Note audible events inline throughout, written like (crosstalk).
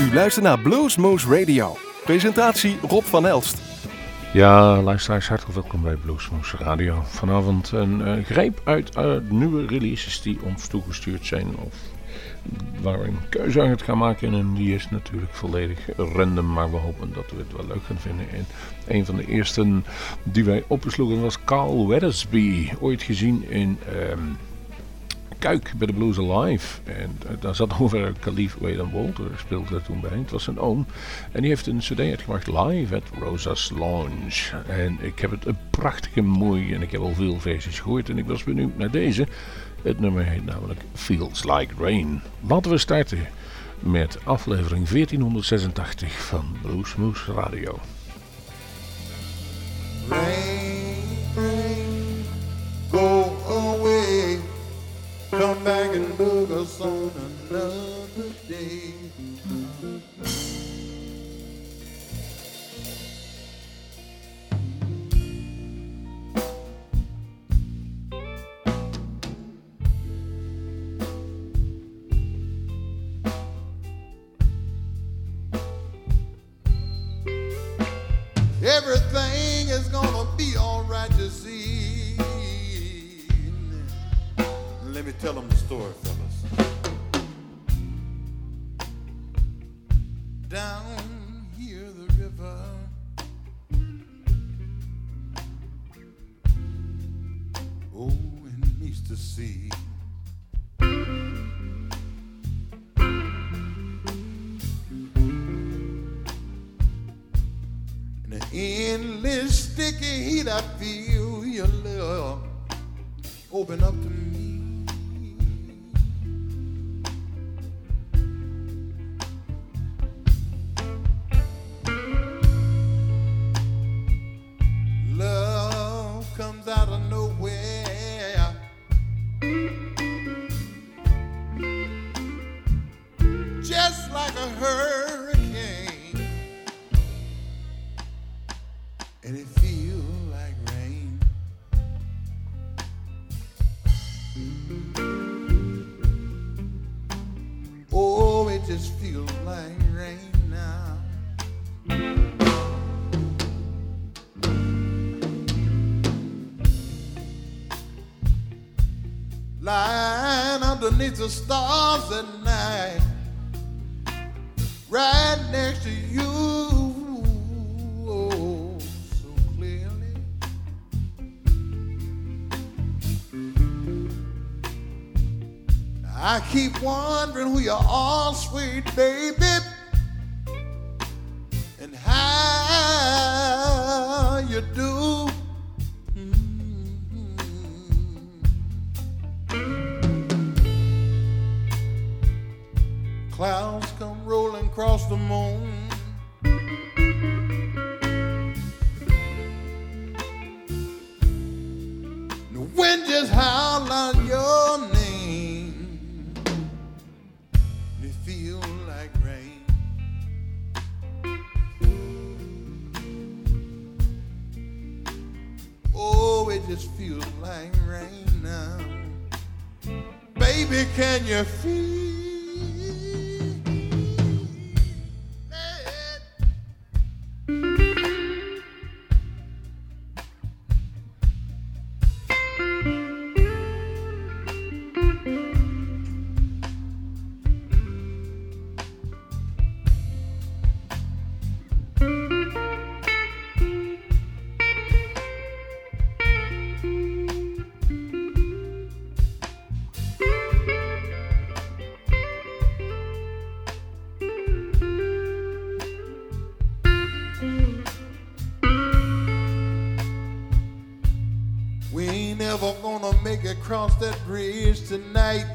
U luistert naar Bluesmoose Radio. Presentatie Rob van Elst. Ja, luisteraars, hartelijk welkom bij Bluesmoose Radio. Vanavond een uh, greep uit uh, nieuwe releases die ons toegestuurd zijn. Of waar we een keuze gaan maken. En die is natuurlijk volledig random. Maar we hopen dat we het wel leuk gaan vinden. En een van de eerste die wij opsloegen was Carl Weathersby. Ooit gezien in... Um, Kuik bij de Blues Alive. En daar zat (laughs) over Khalif Wayland Walter, speelde er toen bij. Het was zijn oom. En die heeft een cd uitgebracht live at Rosa's Lounge. En ik heb het een prachtige mooi en ik heb al veel versies gehoord. En ik was benieuwd naar deze. Het nummer heet namelijk Feels Like Rain. Laten we starten met aflevering 1486 van Bluesmoose Radio. Rain, rain, go. Come back and look us on another day. Tell them the story, fellas. Down here, the river. Oh, and meets the sea. In the endless sticky heat, I feel your love open up to me. Underneath the stars at night, right next to you, oh, so clearly. I keep wondering who you are, sweet baby, Baby, can you feel tonight.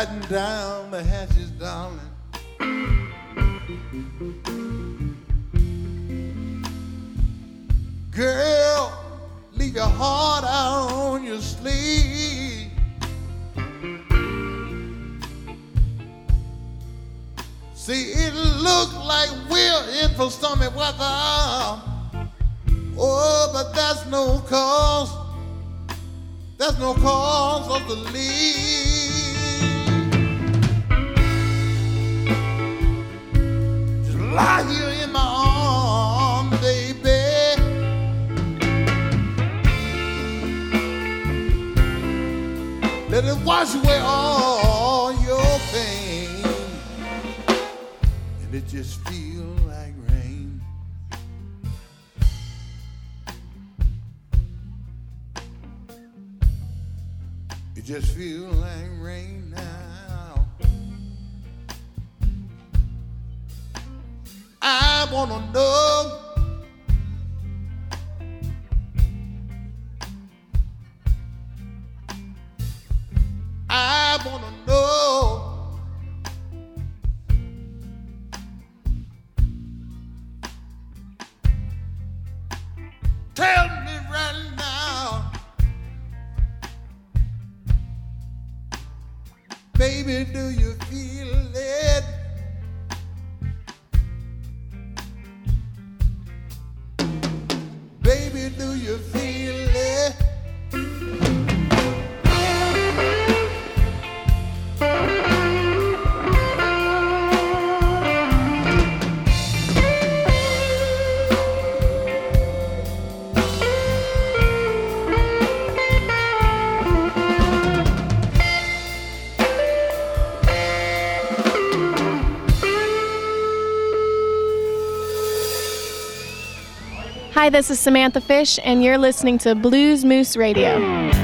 Batten down the hatches, darling. Girl, leave your heart out on your sleeve. See, it look like we're in for stormy weather. Oh, but that's no cause. That's no cause of the leave. Let it wash away all your pain. And it just feels like rain. It just feel like rain Hi, this is Samantha Fish, and you're listening to Blues Moose Radio.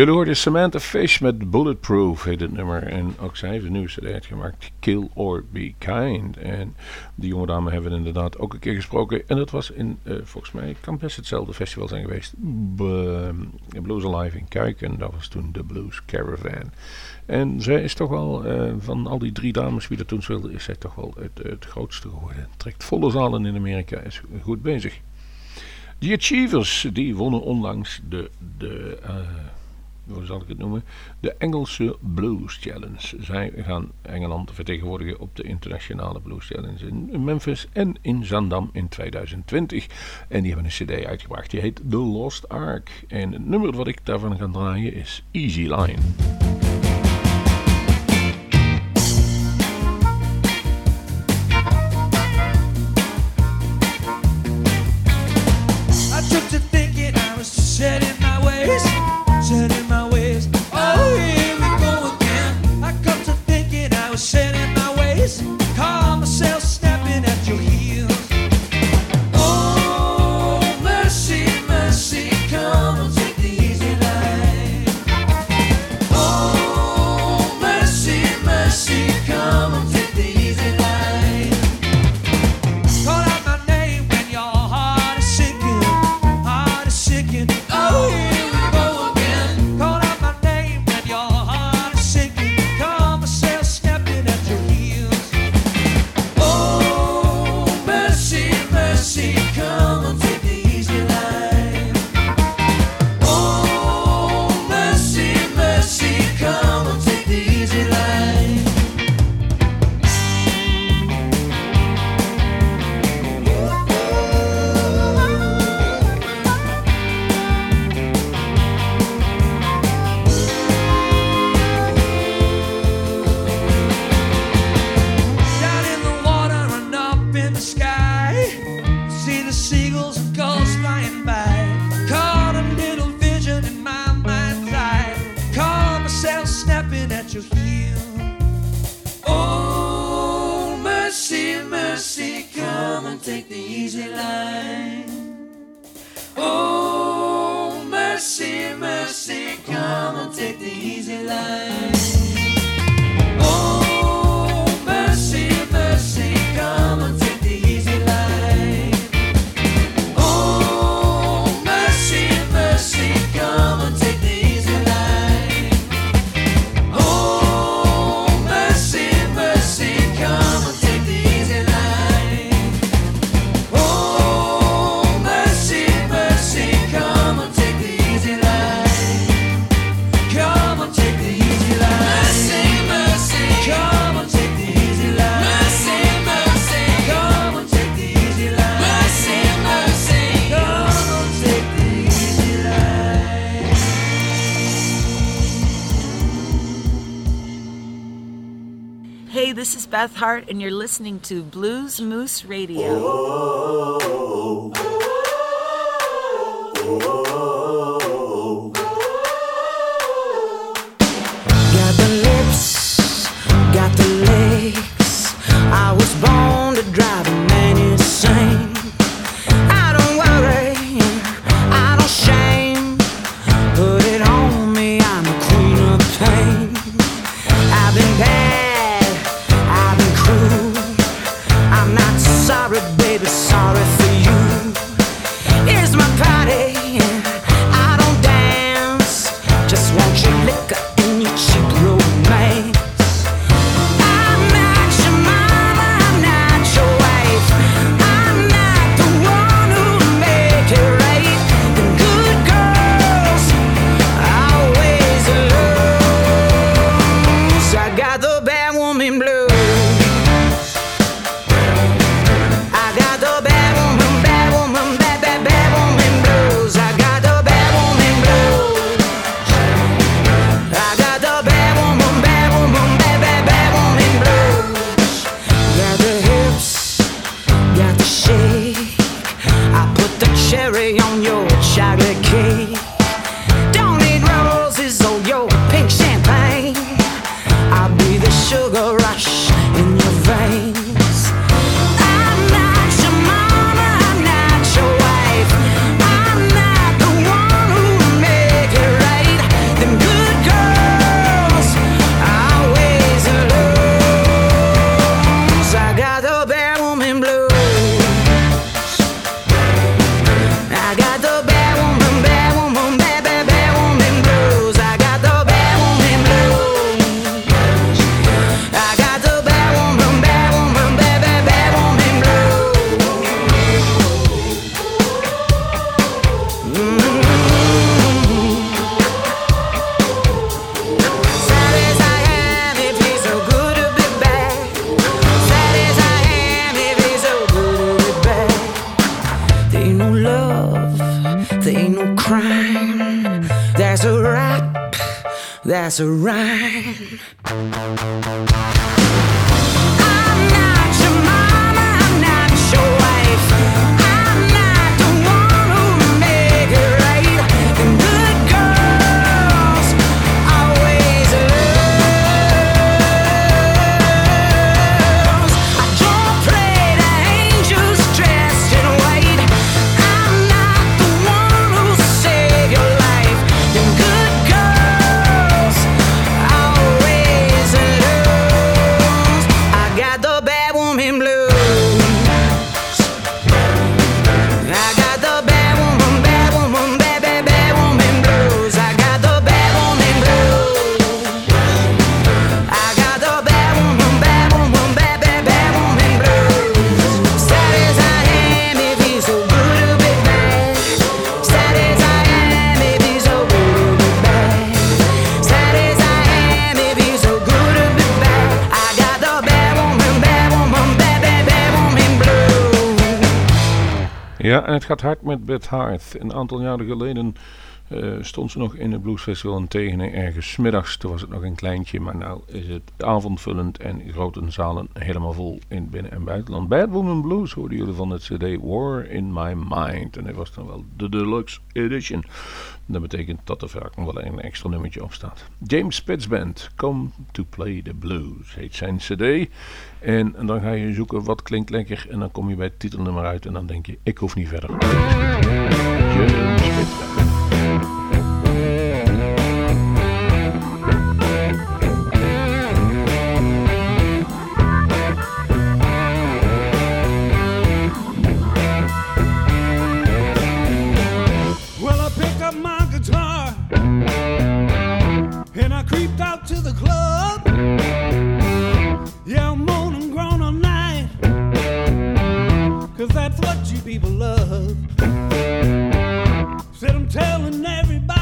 Jullie hoorden Samantha Fish met Bulletproof, heet het nummer. En ook zij heeft een nieuwe cd uitgemaakt, Kill or Be Kind. En die jonge dame hebben we inderdaad ook een keer gesproken. En dat was in, eh, volgens mij, kan best hetzelfde festival zijn geweest. B eh, Blues Alive in Kuik. En dat was toen de Blues Caravan. En zij is toch wel, eh, van al die drie dames wie er toen speelden, is zij toch wel het, het grootste geworden. Trekt volle zalen in Amerika, is goed bezig. The Achievers, die wonnen onlangs de, de hoe zal ik het noemen? De Engelse Blues Challenge. Zij gaan Engeland vertegenwoordigen op de internationale Blues Challenge in Memphis en in Zandam in 2020. En die hebben een cd uitgebracht, die heet The Lost Ark. En het nummer wat ik daarvan ga draaien is Easy Line. Easy line. Beth Hart, and you're listening to Blues Moose Radio. Oh. Obrigado, het gaat hard met Beth Hart. Een aantal jaren geleden eh, stond ze nog in het Bluesfestival in Tegenen ergens middags. Toen was het nog een kleintje, maar nou is het avondvullend en grote zalen helemaal vol in binnen- en buitenland. Bad Woman Blues hoorden jullie van het CD War in My Mind. En dat was dan wel de deluxe edition. Dat betekent dat er vaak nog wel een extra nummertje op staat. James Spitz Come to Play the Blues, heet zijn CD. En, dan ga je zoeken wat klinkt lekker. En dan kom je bij het titelnummer uit en dan denk je: ik hoef niet verder. James Said I'm telling everybody.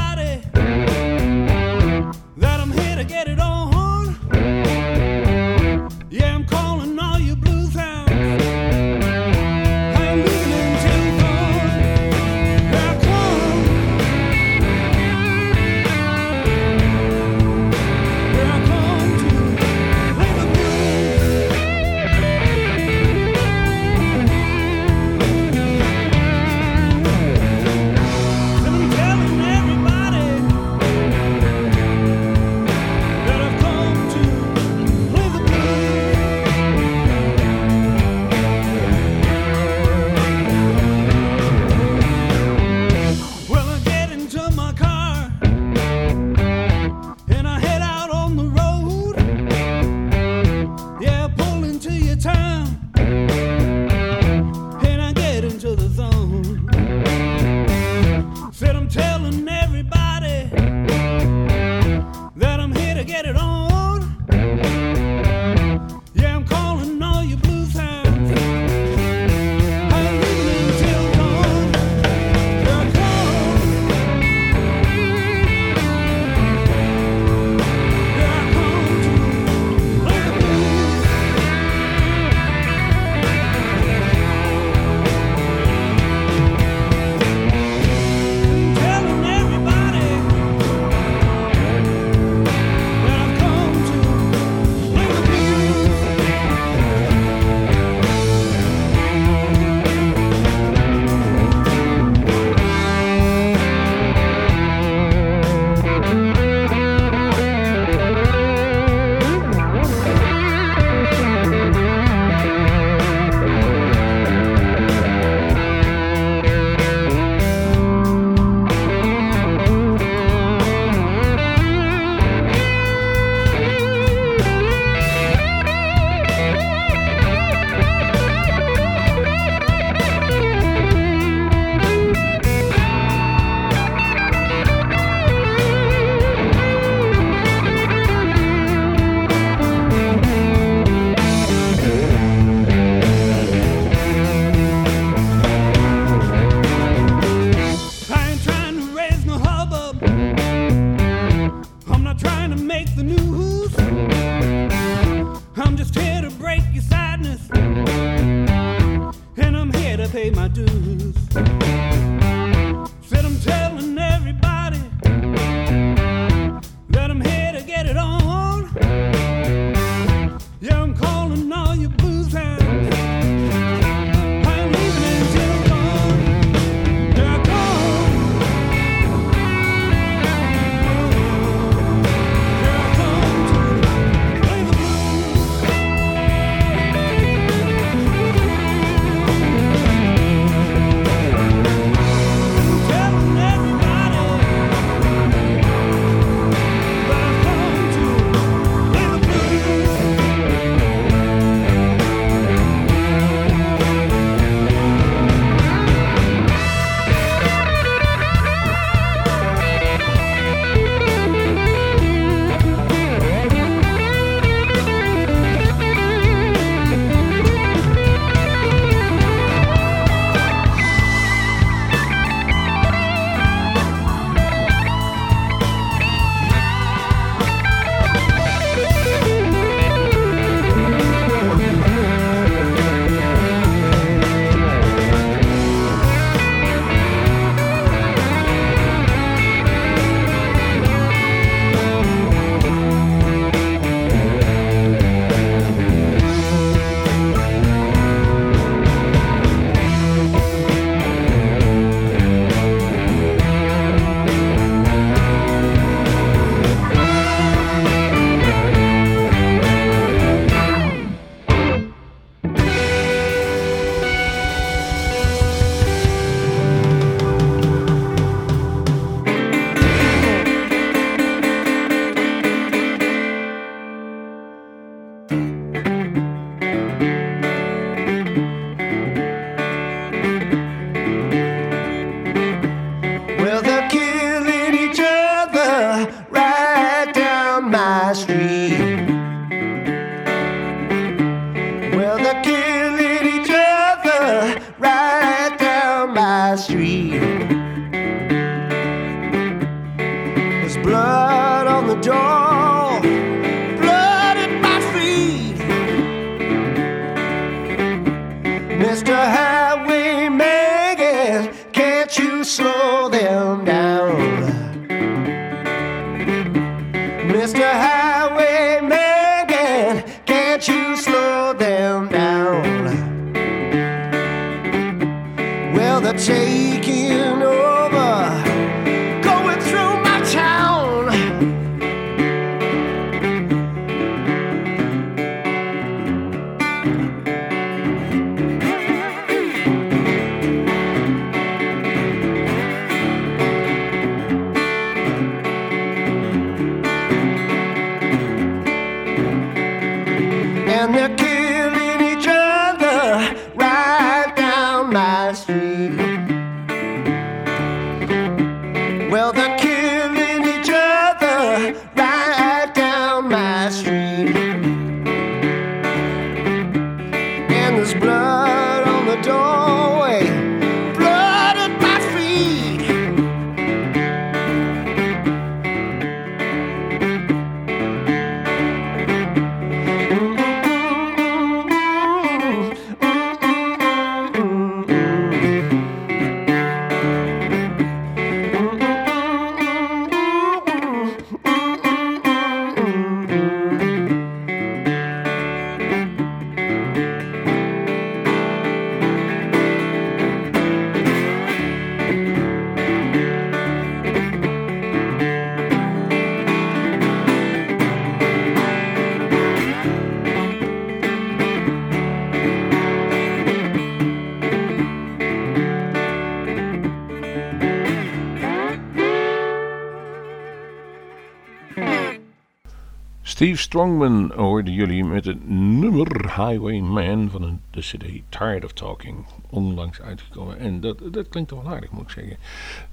Strongman hoorden jullie met het nummer Highwayman van de CD Tired of Talking. Onlangs uitgekomen. En dat, dat klinkt wel aardig, moet ik zeggen.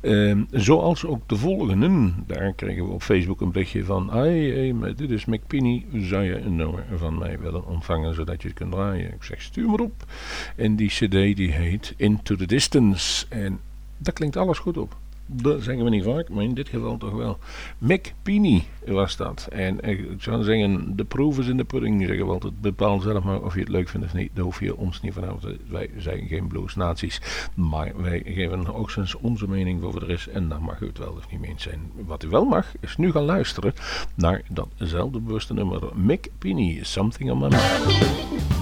Ehm, zoals ook de volgende. Daar kregen we op Facebook een berichtje van. Hey, hey, dit is McPinney. Zou je een nummer van mij willen ontvangen zodat je het kunt draaien? Ik zeg stuur maar op. En die CD die heet Into the Distance. En daar klinkt alles goed op. Dat zeggen we niet vaak, maar in dit geval toch wel. Mick Pini was dat. En eh, ik zou zeggen, de proef is in de pudding, zeggen we altijd. Bepaal zelf maar of je het leuk vindt of niet. Daar hoef je ons niet van af Wij zijn geen bluesnaties. Maar wij geven hoogstens onze mening over de rest. En daar mag u het wel of niet eens zijn. Wat u wel mag, is nu gaan luisteren naar datzelfde bewuste nummer. Mick Pini, Something on My Mind.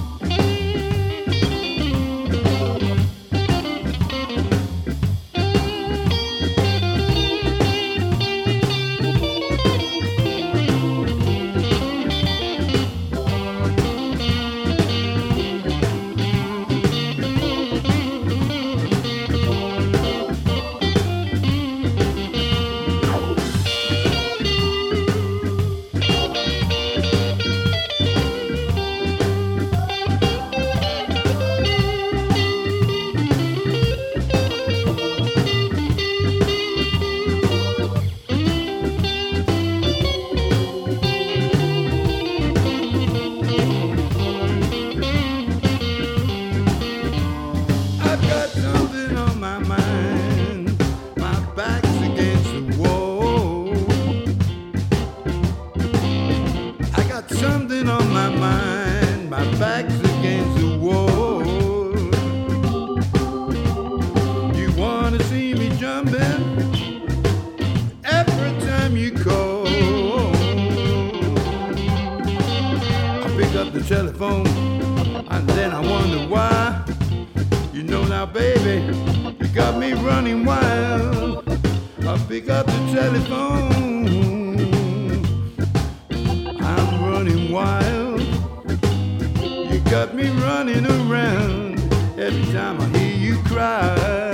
Wild. You got me running around every time I hear you cry.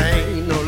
ain't no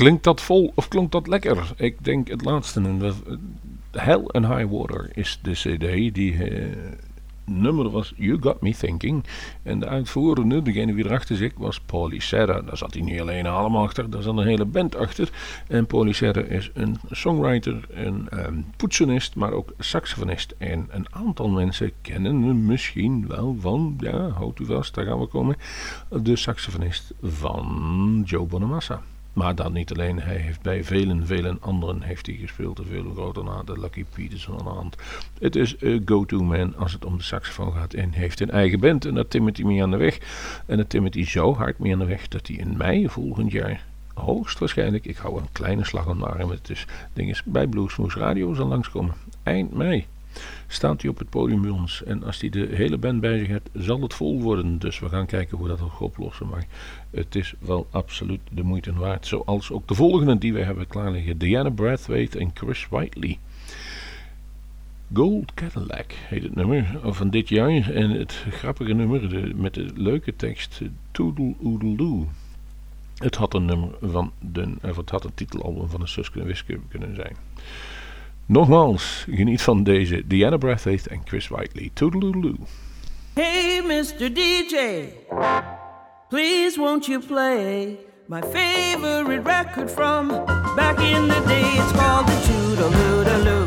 Klinkt dat vol of klonk dat lekker? Ik denk het laatste. Hell and High Water is de cd. Die eh, nummer was You Got Me Thinking. En de uitvoerende, degene wie erachter zit, was Serra. Daar zat hij niet alleen allemaal achter, daar zat een hele band achter. En Serra is een songwriter, een ehm, poetsenist, maar ook saxofonist. En een aantal mensen kennen hem misschien wel van, ja, houdt u vast, daar gaan we komen, de saxofonist van Joe Bonamassa. Maar dat niet alleen, hij heeft bij velen, velen anderen heeft hij gespeeld. De vele grote na de Lucky Peterson aan de hand. Het is een go-to man als het om de saxofoon gaat. En heeft een eigen band en dat timmert hij mee aan de weg. En dat timmert hij zo hard mee aan de weg dat hij in mei volgend jaar hoogstwaarschijnlijk, ik hou een kleine slag om de arm, het is dinges bij Bluesmoes Radio zal langskomen. Eind mei staat hij op het podium bij ons. En als hij de hele band bij zich heeft, zal het vol worden. Dus we gaan kijken hoe dat ook oplossen. Maar het is wel absoluut de moeite waard. Zoals ook de volgende die we hebben klaar liggen. Diana Brathwaite en Chris Whiteley. Gold Cadillac heet het nummer van dit jaar. En het grappige nummer met de leuke tekst Toodle Oodle. Het had een nummer van de, of het had een titelalbum van de Suske kunnen zijn. Nogmaals, geniet van deze Diana Brathwaite en Chris Whiteley. Toodle-oodle-doo. Hey, Mr. DJ, please won't you play my favorite record from back in the day? It's called the Toodaloo.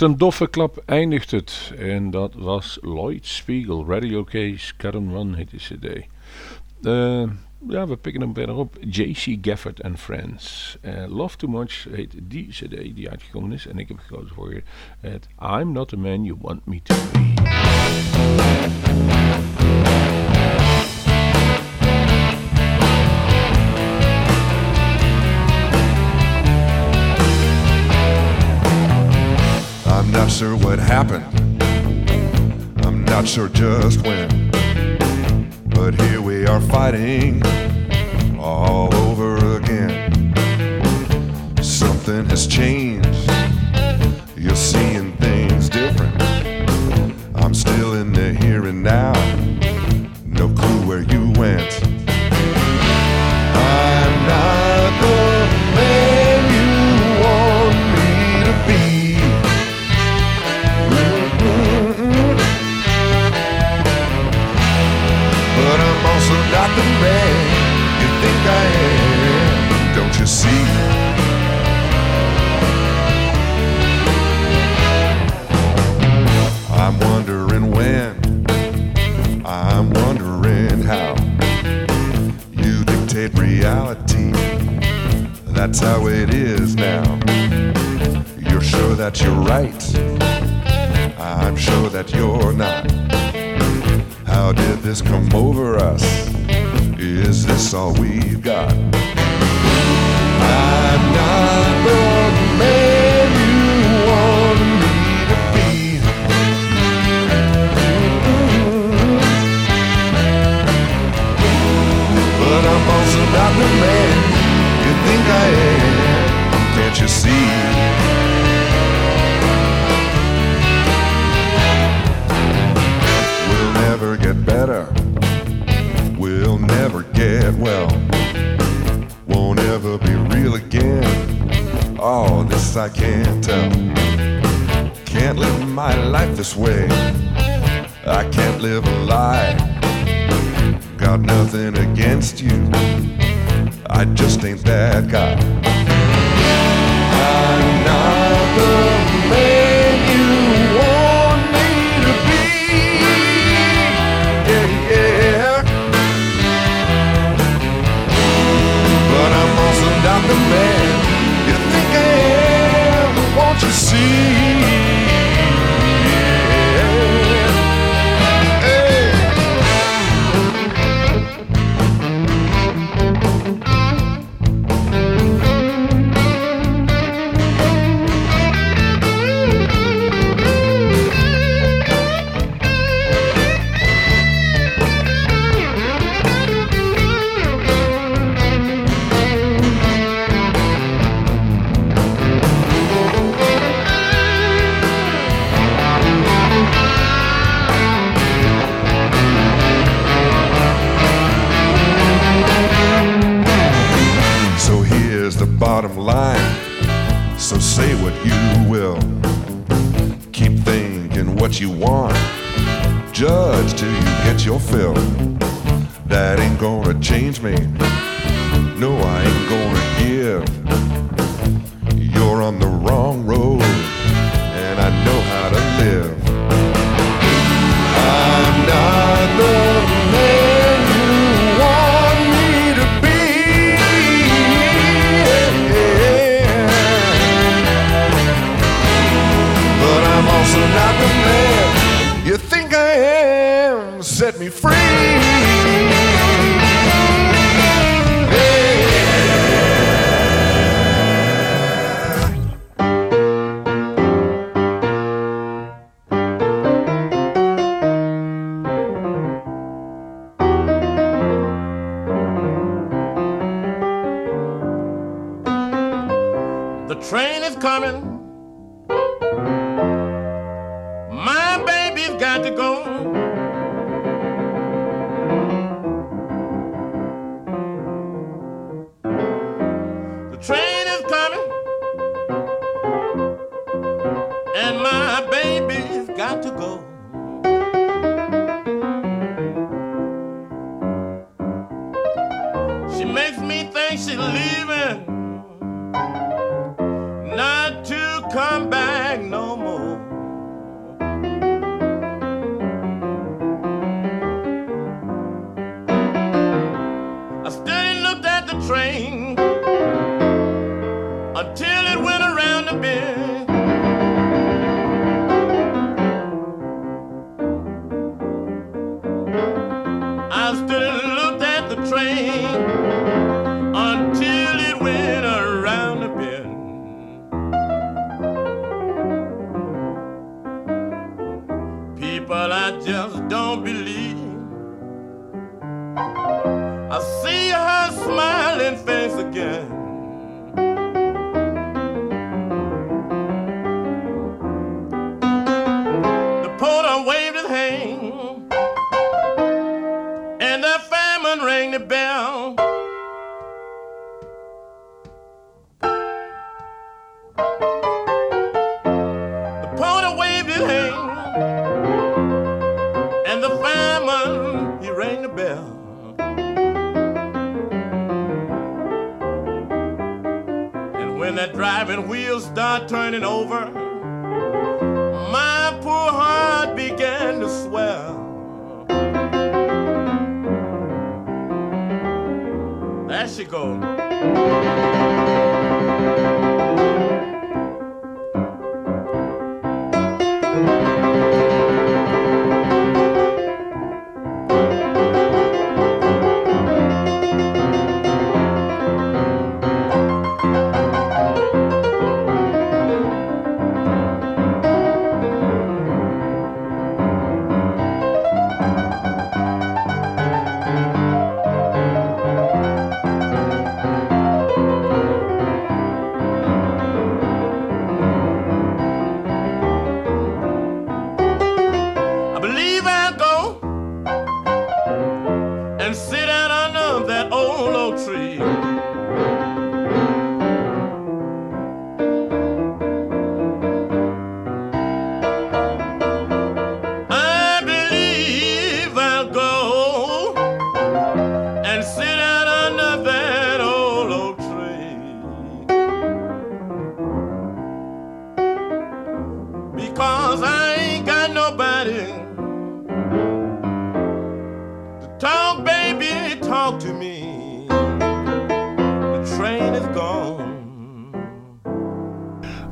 Met een doffe klap eindigt het. En dat was Lloyd Spiegel, Radio Case, Cut and Run heet de cd. Eh, ja, we pikken hem verder op. J.C. Gafford and Friends. Eh, Love Too Much heet die cd die uitgekomen is. En ik heb gekozen voor het I'm Not The Man You Want Me To Be. I'm not sure what happened. I'm not sure just when. But here we are fighting all over again. Something has changed. You're seeing things different. I'm still in the here and now.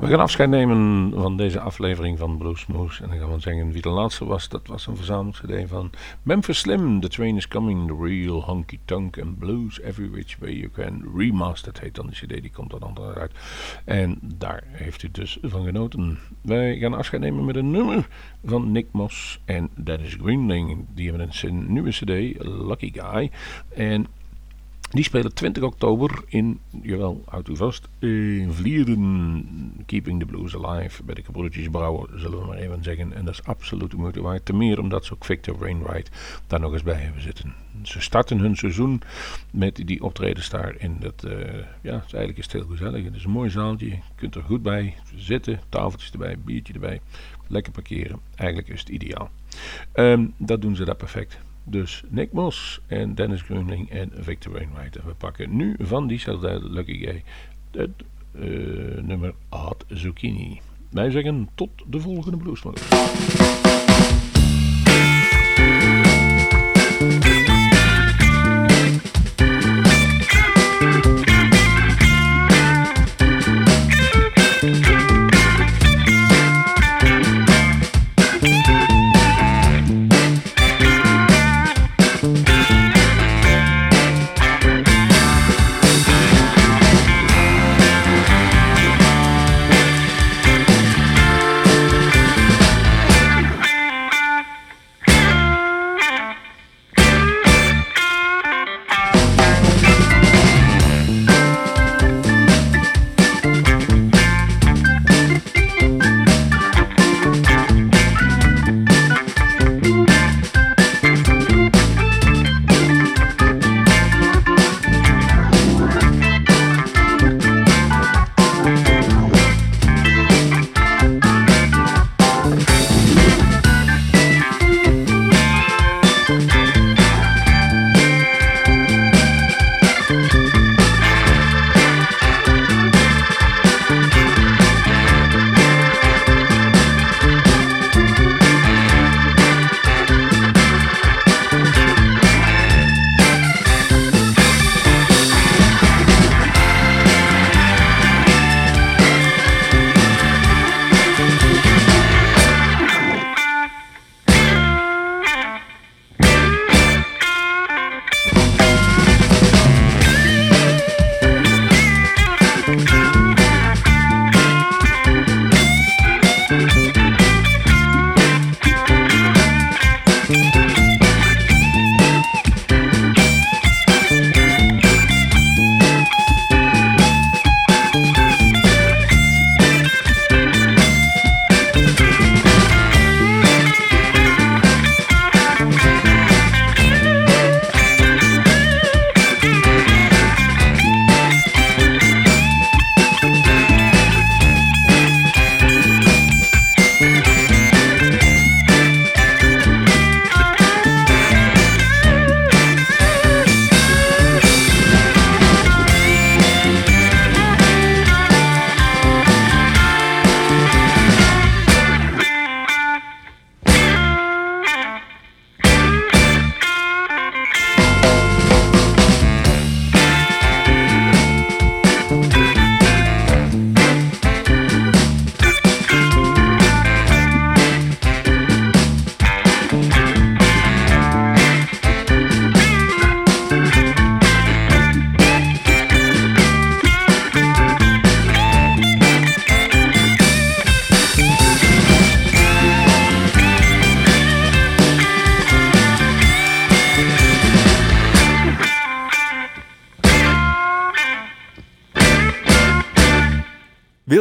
We gaan afscheid nemen van deze aflevering van Bluesmoes. En dan gaan we zeggen wie de laatste was. Dat was een verzamelcd van Memphis Slim. The Train is Coming, The Real Honky Tonk and Blues Every Which Way You Can. Remastered heet dan de cd, die komt dan andere uit. En daar heeft u dus van genoten. Wij gaan afscheid nemen met een nummer van Nick Moss en Dennis Greenling. Die hebben een nieuwe cd, Lucky Guy. En die spelen 20 oktober in, jawel, houdt u vast, in Vlierden. Keeping the Blues Alive. Bij de gebroeders Brouwer, zullen we maar even zeggen. En dat is absoluut de moeite waard. Ten meer omdat ze ook Victor Wainwright daar nog eens bij hebben zitten. Ze starten hun seizoen met die optredens daar. En dat, eh, ja, is eigenlijk is het heel gezellig. Het is een mooi zaaltje. Je kunt er goed bij zitten. Tafeltjes erbij, biertje erbij. Lekker parkeren. Eigenlijk is het ideaal. Ehm, dat doen ze daar perfect. Dus Nick Moss en Dennis Grunling en Victor Wainwright. We pakken nu van diezelfde Lucky Gay het eh, nummer Hot Zucchini. Wij zeggen tot de volgende Bluesmoes.